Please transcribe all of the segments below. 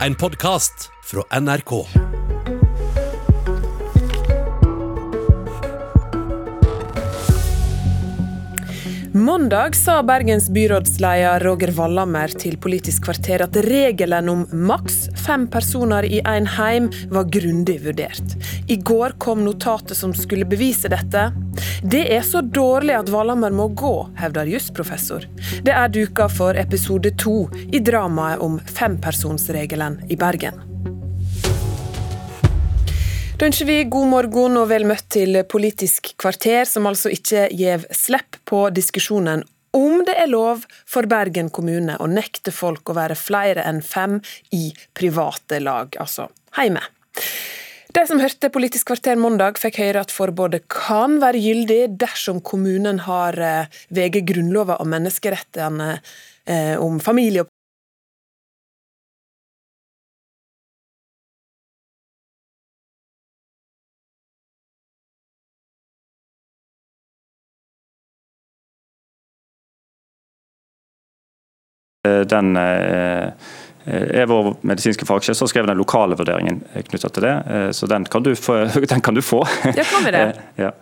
En podkast fra NRK. Mandag sa Bergens byrådsleder Roger Wallhammer til Politisk kvarter at regelen om maks fem personer i en heim var grundig vurdert. I går kom notatet som skulle bevise dette. Det er så dårlig at Valhammer må gå, hevder jusprofessor. Det er duka for episode to i dramaet om fempersonsregelen i Bergen. Da ønsker vi god morgen og vel møtt til Politisk kvarter, som altså ikke gjev slipp på diskusjonen om det er lov for Bergen kommune å nekte folk å være flere enn fem i private lag, altså heime. De som hørte Politisk kvarter mandag, fikk høre at forbudet kan være gyldig dersom kommunen har eh, VG Grunnlova og menneskerettene eh, om familie og Den eh, er vår medisinske fagsjef som skrevet den lokale vurderingen knytta til det, eh, så den kan du få. Den kan du få. Ja, kan vi det? Ja.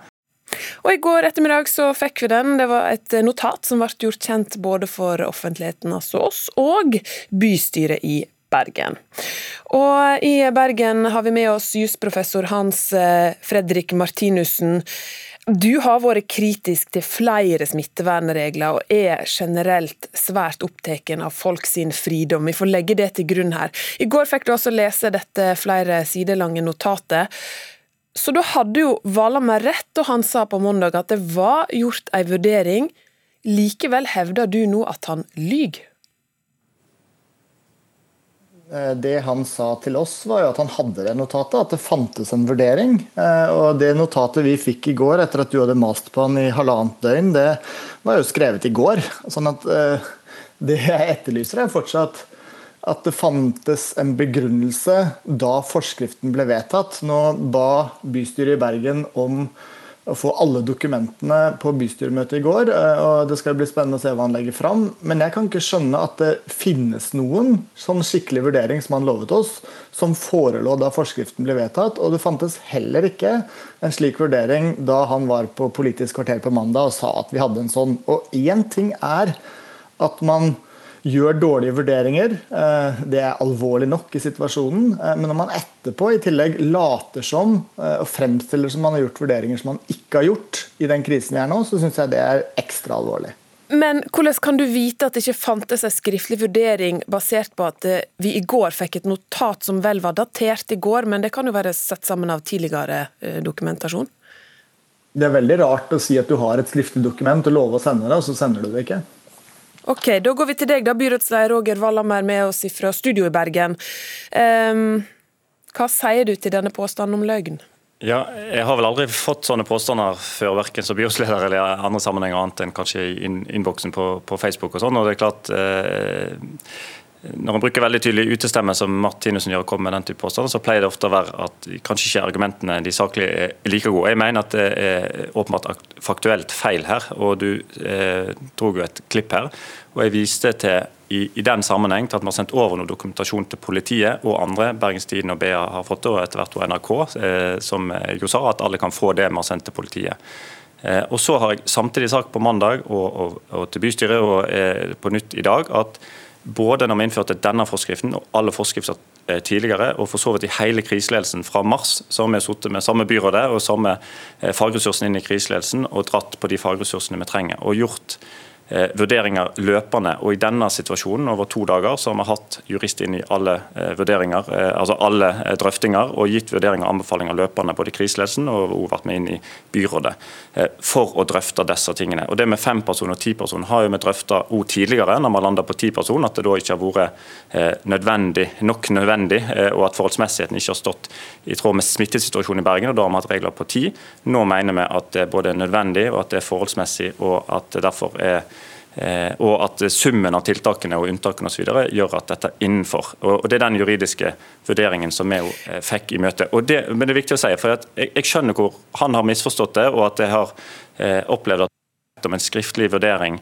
Og I går ettermiddag så fikk vi den. Det var et notat som ble gjort kjent både for offentligheten, altså oss, og bystyret i Bergen. Og I Bergen har vi med oss jusprofessor Hans eh, Fredrik Martinussen. Du har vært kritisk til flere smittevernregler, og er generelt svært opptatt av folk sin fridom. Vi får legge det til grunn her. I går fikk du også lese dette flere sider lange notatet. Så da hadde jo Valhammer rett da han sa på mandag at det var gjort ei vurdering. Likevel hevder du nå at han lyver. Eh, det han sa til oss, var jo at han hadde det notatet, at det fantes en vurdering. Eh, og det notatet vi fikk i går etter at du hadde mast på han i halvannet døgn, det var jo skrevet i går. Sånn at eh, det jeg etterlyser, er fortsatt at det fantes en begrunnelse da forskriften ble vedtatt. Nå ba bystyret i Bergen om å få alle dokumentene på bystyremøtet i går. Eh, og Det skal bli spennende å se hva han legger fram. Men jeg kan ikke skjønne at det finnes noen sånn skikkelig vurdering som han lovet oss, som forelå da forskriften ble vedtatt. Og det fantes heller ikke en slik vurdering da han var på Politisk kvarter på mandag og sa at vi hadde en sånn. Og én ting er at man gjør dårlige vurderinger. Eh, det er alvorlig nok i situasjonen. Eh, men når man etterpå i tillegg later som eh, og fremstiller som man har gjort vurderinger som man ikke har gjort i den krisen vi er nå, så syns jeg det er ekstra alvorlig. Men hvordan kan du vite at det ikke fantes en skriftlig vurdering basert på at vi i går fikk et notat som vel var datert i går, men det kan jo være sett sammen av tidligere dokumentasjon? Det er veldig rart å si at du har et skriftlig dokument og love å sende det, og så sender du det ikke. Ok, Da går vi til deg, da, byrådsleder Roger Wallhammer med oss fra studio i Bergen. Um, hva sier du til denne påstanden om løgn? Ja, jeg har vel aldri fått sånne påstander før, verken som byrådsleder eller andre sammenhenger, annet enn kanskje i innboksen på, på, Facebook. og sånn, og det er klart eh, når man bruker veldig tydelig utestemme, som Martinussen gjør, kommer med den type påstander, så pleier det ofte å være at kanskje ikke argumentene de saklige er like gode. Jeg mener at det er åpenbart faktuelt feil her, og du eh, dro jo et klipp her. Og jeg viste til i, i, den sammenheng til at vi har sendt over noe dokumentasjon til politiet og andre. Bergens Tidende og BA har fått det, og etter hvert NRK, eh, som jo sa at alle kan få det vi har sendt til politiet. Eh, og så har jeg samtidig sagt på mandag og, og, og til bystyret og eh, på nytt i dag at både når vi innførte denne forskriften og alle forskrifter eh, tidligere, og for så vidt i hele kriseledelsen fra mars, så har vi sittet med samme byrådet og samme eh, fagressursene inn i kriseledelsen og dratt på de fagressursene vi trenger. og gjort vurderinger løpende. og I denne situasjonen over to dager så har vi hatt jurist inn i alle eh, vurderinger, eh, altså alle drøftinger og gitt vurderinger og anbefalinger løpende både i kriseledelsen og også vært med inn i byrådet for å drøfte disse tingene. Og Det med fem personer og ti personer har jo vi drøfta tidligere, når vi landa på ti personer, at det da ikke har vært nødvendig, nok nødvendig, og at forholdsmessigheten ikke har stått i tråd med smittesituasjonen i Bergen. og Da har vi hatt regler på ti. Nå mener vi at det er både nødvendig og at det er forholdsmessig, og at det derfor er Eh, og at summen av tiltakene og unntakene og så videre gjør at dette er innenfor. Og Det er den juridiske vurderingen som vi eh, fikk i møte. Det, men det er viktig å si, for jeg, jeg, skjønner hvor han har misforstått det, og at jeg har eh, opplevd at bedt om en skriftlig vurdering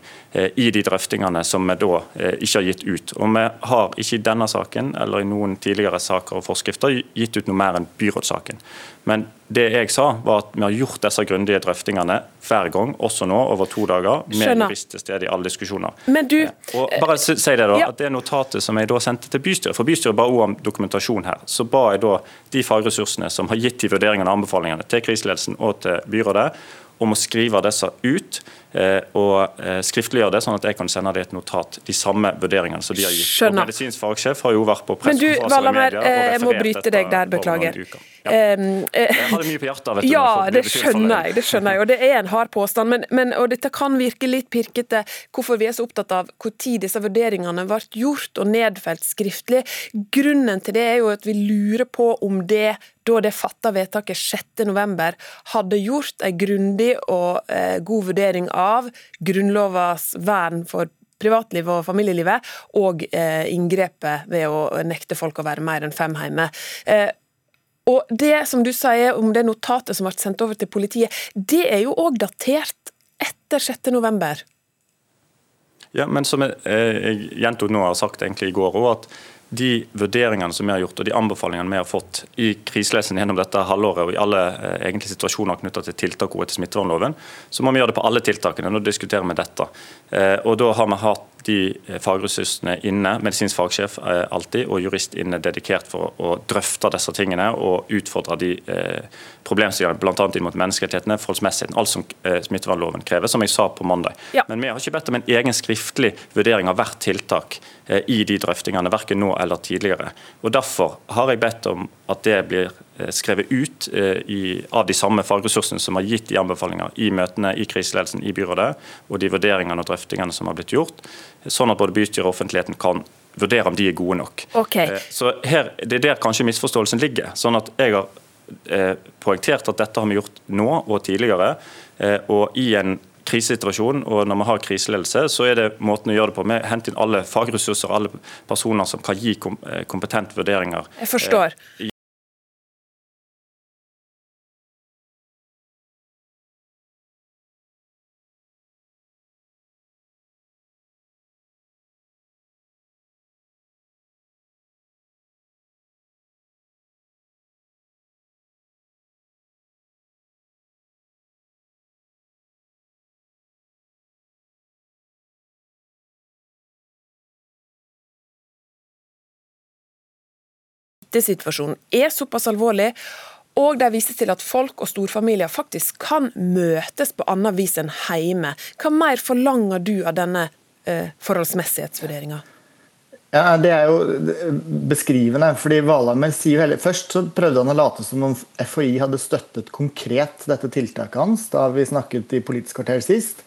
i de drøftingene som vi da ikke har gitt ut. Og Vi har ikke i denne saken eller i noen tidligere saker og forskrifter gitt ut noe mer enn byrådssaken. Men det jeg sa, var at vi har gjort disse grundige drøftingene hver gang, også nå, over to dager, med jurist til stede i alle diskusjoner. Men du, Og bare si det da, Ja. at det notatet som jeg da sendte til bystyret, for bystyret ba også om dokumentasjon her, så ba jeg da de fagressursene som har gitt de vurderingene og anbefalingene til kriseledelsen og til byrådet, om å skrive disse ut eh, og eh, skriftliggjøre det, sånn at jeg kan sende det et notat, de samme vurderingene som de har gitt. Skjønner. Og Medisinsk fagsjef har jo vært på Men med media og eh, jeg må referert bryte deg der, beklager. Ja. Jeg hadde mye på hjertet. vet du. Ja, det skjønner jeg, det skjønner jeg, og det er en hard påstand. Men, men, og dette kan virke litt pirkete, hvorfor vi er så opptatt av når disse vurderingene ble gjort og nedfelt skriftlig. Grunnen til det er jo at vi lurer på om det, da det fatta vedtaket 6.11, hadde gjort en grundig og eh, god vurdering av Grunnlovas vern for privatlivet og familielivet, og eh, inngrepet ved å nekte folk å være mer enn fem hjemme. Eh, og det som du sier om det notatet som ble sendt over til politiet, det er jo òg datert etter 6. november. Ja, men som jeg, jeg gjentok nå har sagt egentlig i går også, at de vurderingene som vi har gjort og de anbefalingene vi har fått i kriseledelsen gjennom dette halvåret og i alle eh, situasjoner knyttet til tiltak og etter smittevernloven, så må vi gjøre det på alle tiltakene. Nå diskuterer vi dette. Eh, og Da har vi hatt de eh, fagressursene inne, medisinsk fagsjef er alltid, og jurist inne dedikert for å drøfte disse tingene og utfordre de eh, problemstillingene, bl.a. inn mot menneskerettighetene, forholdsmessigheten, alt som eh, smittevernloven krever, som jeg sa på mandag. Ja. Men vi har ikke bedt om en egen skriftlig vurdering av hvert tiltak eh, i de drøftingene, verken nå eller tidligere. Og Derfor har jeg bedt om at det blir eh, skrevet ut eh, i, av de samme fagressursene som har gitt de anbefalinger i møtene i kriseledelsen i byrådet, og de vurderingene og drøftingene som har blitt gjort, sånn at både bystyret og offentligheten kan vurdere om de er gode nok. Ok. Eh, Så her, Det er der kanskje misforståelsen ligger. sånn at jeg har eh, poengtert at dette har vi gjort nå og tidligere. eh, og i en krisesituasjon og når vi har kriseledelse, så er det måten å gjøre det på. Vi henter inn alle fagressurser alle personer som kan gi eh, kompetente vurderinger. Jeg forstår. Smittesituasjonen er såpass alvorlig, og de viser til at folk og storfamilier faktisk kan møtes på annet vis enn hjemme. Hva mer forlanger du av denne eh, forholdsmessighetsvurderinga? Ja, Det er jo beskrivende. fordi Valhammer sier heller, Først så prøvde han å late som om FHI hadde støttet konkret dette tiltaket hans da vi snakket i Politisk kvarter sist.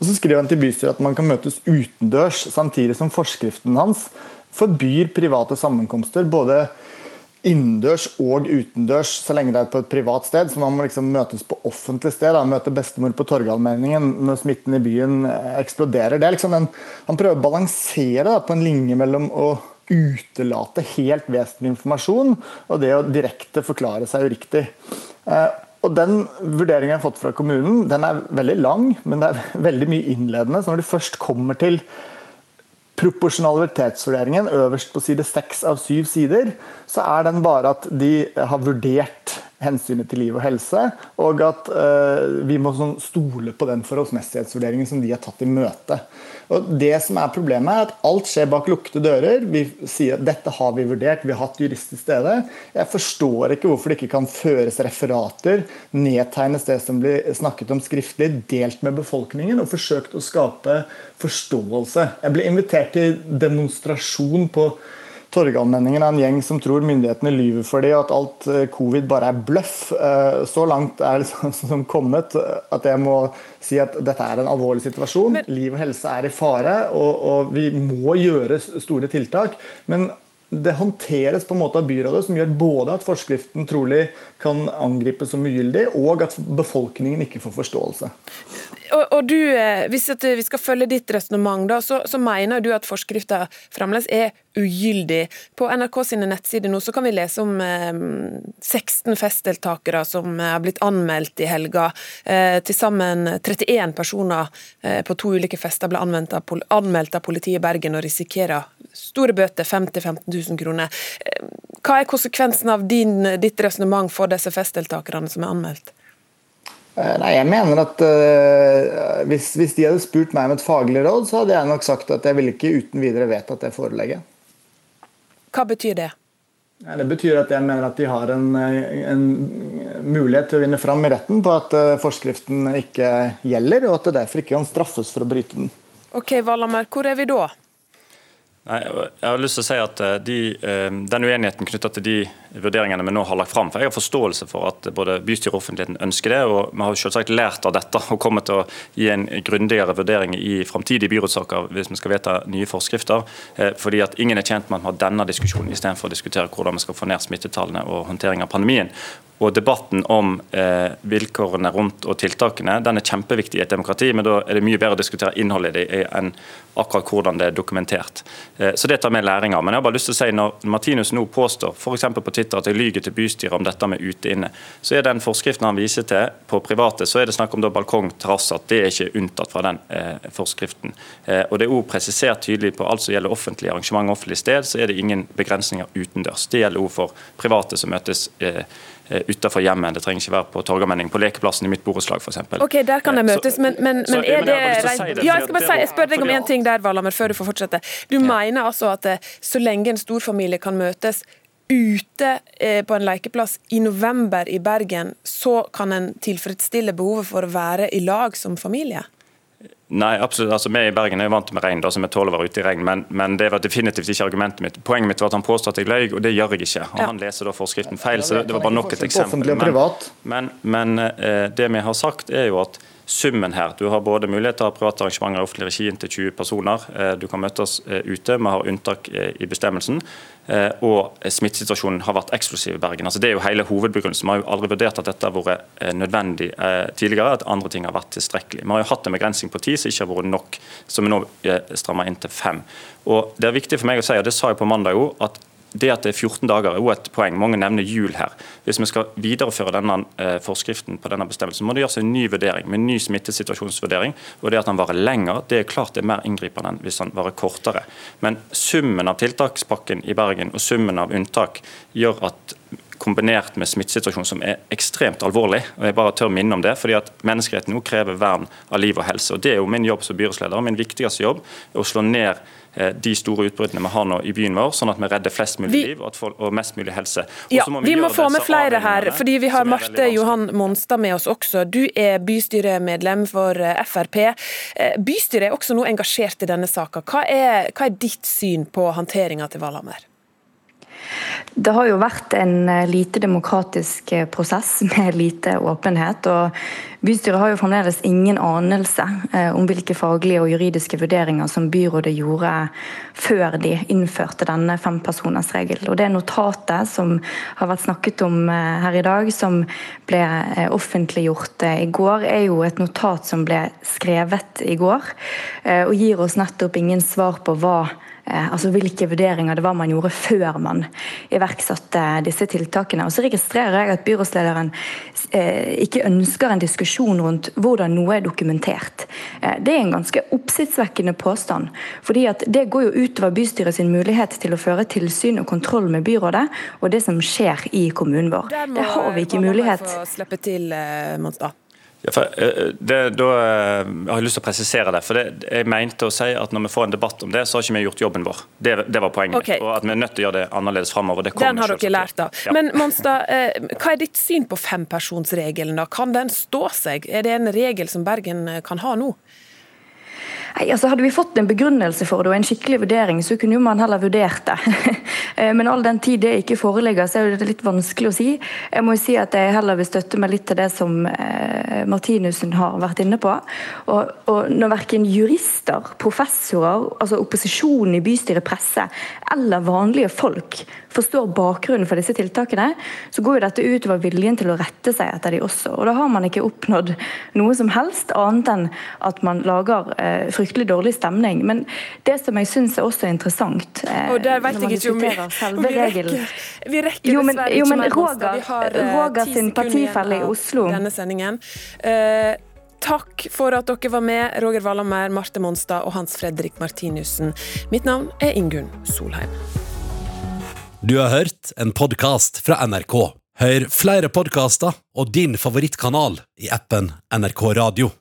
Og Så skriver han til bystyret at man kan møtes utendørs, samtidig som forskriften hans forbyr private sammenkomster. både innendørs og utendørs så lenge det er på et privat sted. Så man må liksom møtes på offentlig sted. Da. Møte bestemor på Torgallmenningen når smitten i byen eh, eksploderer. Det er liksom en, han prøver å balansere da, på en linje mellom å utelate helt vesentlig informasjon og det å direkte forklare seg uriktig. Eh, og Den vurderingen jeg har fått fra kommunen, den er veldig lang, men det er veldig mye innledende. Så når du først kommer til proporsjonalitetsvurderingen øverst på side seks av syv sider, så er den bare at de har vurdert hensynet til liv og helse, og at eh, vi må sånn stole på den forholdsmessighetsvurderingen som de har tatt i møte. Og det som er Problemet er at alt skjer bak lukkede dører. Vi sier at dette har vi vurdert, vi har hatt jurist til stede. Jeg forstår ikke hvorfor det ikke kan føres referater, nedtegnes det som blir snakket om skriftlig, delt med befolkningen og forsøkt å skape forståelse. Jeg ble invitert til demonstrasjon på Torgallmenningen er en gjeng som tror myndighetene lyver for dem, og at alt eh, covid bare er bløff. Eh, Så langt er det liksom kommet at jeg må si at dette er en alvorlig situasjon. Men- Liv og helse er i fare, og, og vi må gjøre store tiltak. Men det håndteres på en måte av byrådet som gjør både at forskriften trolig kan angripes som ugyldig, og at befolkningen ikke får forståelse. Og, du, eh, Hvis vi skal følge ditt resonnement, så, så, mener du at forskrifta fremdeles er ugyldig. På NRK sine nettsider nå så kan vi lese om eh, 16 festdeltakere som har blitt anmeldt i helga. Eh, Til sammen 31 personer eh, på to ulike fester ble anmeldt av, anmeldt av politiet i Bergen og risikerer store bøter, 50 000-15 000 kroner. Eh, hva er konsekvensen av din, ditt resonnement for disse festdeltakerne som er anmeldt? Eh, nei, jeg mener at uh, hvis, hvis, de hadde spurt meg om et faglig råd, så hadde jeg nok sagt at jeg ville ikke uten videre vedtatt det forelegget. Hva betyr det? Ja, det betyr at jeg mener at de har en, en, mulighet til å vinne fram i retten på at uh, forskriften ikke gjelder, og at det derfor ikke kan straffes for å bryte den. Ok, Vallamer, hvor er vi da? Nei, jeg har lyst til å si at eh, de, eh, Den uenigheten knytta til de vurderingene vi nå har lagt fram, for Jeg har forståelse for at både bystyret og offentligheten ønsker det. og Vi har selvsagt lært av dette og kommer til å gi en grundigere vurdering i framtidige byrådssaker hvis vi skal vedta nye forskrifter. Eh, fordi at Ingen er tjent med at vi har denne diskusjonen istedenfor å diskutere hvordan vi skal få ned smittetallene og håndtering av pandemien. Og Debatten om eh, vilkårene rundt og tiltakene den er kjempeviktig i et demokrati, men da er det mye bedre å diskutere innholdet i det enn akkurat hvordan det er dokumentert. Eh, så Det tar vi læring av. Men jeg har bare lyst til å si når Martinus nå påstår f.eks. på Twitter at jeg lyger til bystyret om dette med ute-inne, så er den forskriften han viser til på private, så er det snakk om balkong, terrasse, at det er ikke unntatt fra den eh, forskriften. Eh, og Det er òg presisert tydelig på alt som gjelder offentlige arrangement offentlig sted, så er det ingen begrensninger utendørs. Det gjelder òg for private som møtes eh, Eh, utenfor hjemmet. Det trenger ikke være på Torgallmenning, på lekeplassen i mitt borettslag f.eks. Ok, der kan det eh, møtes, men, men, men er det, Ja, jeg skal bare si, jeg spør deg om en ting der, Valhammer, før du får fortsette. Du mener altså at eh, så lenge en storfamilie kan møtes ute på en lekeplass i november i Bergen, så kan en tilfredsstille behovet for å være i lag som familie? Nei, absolutt. Altså, Vi i Bergen er jo vant med regn, da, så vi tåler å være ute i regn. Men, men, det var definitivt ikke argumentet mitt. Poenget mitt var at han påstod at jeg løy, og det gjør jeg ikke. Og ja. Han leser da forskriften feil, så det var bare nok et eksempel. Men, men, men eh, det vi har sagt er jo at summen her. Du har både mulighet til å ha private arrangementer i offentlig regi inntil 20 personer. Eh, du kan møtes oss ute, vi har unntak eh, i bestemmelsen. Og smittesituasjonen har vært eksklusiv i Bergen. Altså, det er jo hele hovedbegrunnelsen. Vi har jo aldri vurdert at dette har vært nødvendig tidligere, at andre ting har vært tilstrekkelig. Vi har jo hatt en begrensning på ti som ikke har vært nok, som vi nå strammer inn til fem. Og Det er viktig for meg å si, og det sa jeg på mandag òg, at det at det er 14 dager er også et poeng. Mange nevner jul her. Hvis vi skal videreføre denne eh, forskriften på denne bestemmelsen, må det gjøres en ny vurdering med en ny smittesituasjonsvurdering. og Det at den varer lenger, det er klart det er mer inngripende enn hvis den varer kortere. Men summen av tiltakspakken i Bergen og summen av unntak gjør at kombinert med smittesituasjonen som er ekstremt alvorlig. og jeg bare tør minne om det, fordi at Menneskeretten nå krever vern av liv og helse. og Det er jo min jobb som byrådsleder. Min viktigste jobb er å slå ned de store utbruddene vi har nå i byen vår, sånn at vi redder flest mulig vi, liv og, folk, og, mest mulig helse. Ja, må vi, vi må få med flere her, fordi vi har Marte Johan Monstad med oss også. Du er bystyremedlem for eh, Frp. Eh, bystyret er også nå engasjert i denne saka. Hva, hva er, ditt syn på håndteringa til Valhammer? Det har jo vært en eh, lite demokratisk eh, prosess med lite åpenhet. og Bystyret har jo fremdeles ingen anelse eh, om hvilke faglige og juridiske vurderinger som byrådet gjorde før de innførte denne fempersonersregelen. Og det notatet som har vært snakket om her i dag, som ble offentliggjort i går, er jo et notat som ble skrevet i går, og gir oss nettopp ingen svar på hva altså hvilke vurderinger det var man gjorde før man iverksatte disse tiltakene. Og Så registrerer jeg at byrådslederen eh, ikke ønsker en diskusjon rundt hvordan noe er dokumentert. Eh, det er en ganske oppsiktsvekkende påstand. fordi at Det går jo utover bystyret sin mulighet til å føre tilsyn og kontroll med byrådet og det som skjer i kommunen vår. Det har vi ikke mulighet. Slippe til, Monstad. Ja, for, eh, det, da, har jeg lyst til å presisere det. for det, Jeg mente å si at når vi får en debatt om det, så har ikke vi gjort jobben vår. Det, det var poenget okay. Og at vi er nødt til å gjøre det annerledes framover. Den har dere lært av. Ja. Men Monstad, eh, hva er ditt syn på fempersonsregelen? da? Kan den stå seg? Er det en regel som Bergen kan ha nå? Nei, altså Hadde vi fått en begrunnelse for det og en skikkelig vurdering, så kunne jo man heller vurdert det. Eh, men all den tid det ikke foreligger, så er det litt vanskelig å si. Jeg må jo si at jeg heller vil støtte meg litt til det som eh, Martinussen har vært inne på. Og, og når verken jurister, professorer, altså opposisjonen i bystyret, presse eller vanlige folk forstår bakgrunnen for disse tiltakene, så går jo dette utover viljen til å rette seg etter de også. Og da har man ikke oppnådd noe som helst annet enn at man lager eh, fryktelig dårlig stemning. Men det som jeg syns er også interessant eh, Og der vet jeg ikke om vi, om vi rekker, vi rekker jo, men, jo, men Roger, har, eh, Roger sin partifelle i Oslo denne sendingen. Eh, Takk for at dere var med, Roger Valhammer, Marte Monstad og Hans Fredrik Martinussen. Mitt navn er Ingunn Solheim. Du har hørt en podkast fra NRK. Hør flere podkaster og din favorittkanal i appen NRK Radio.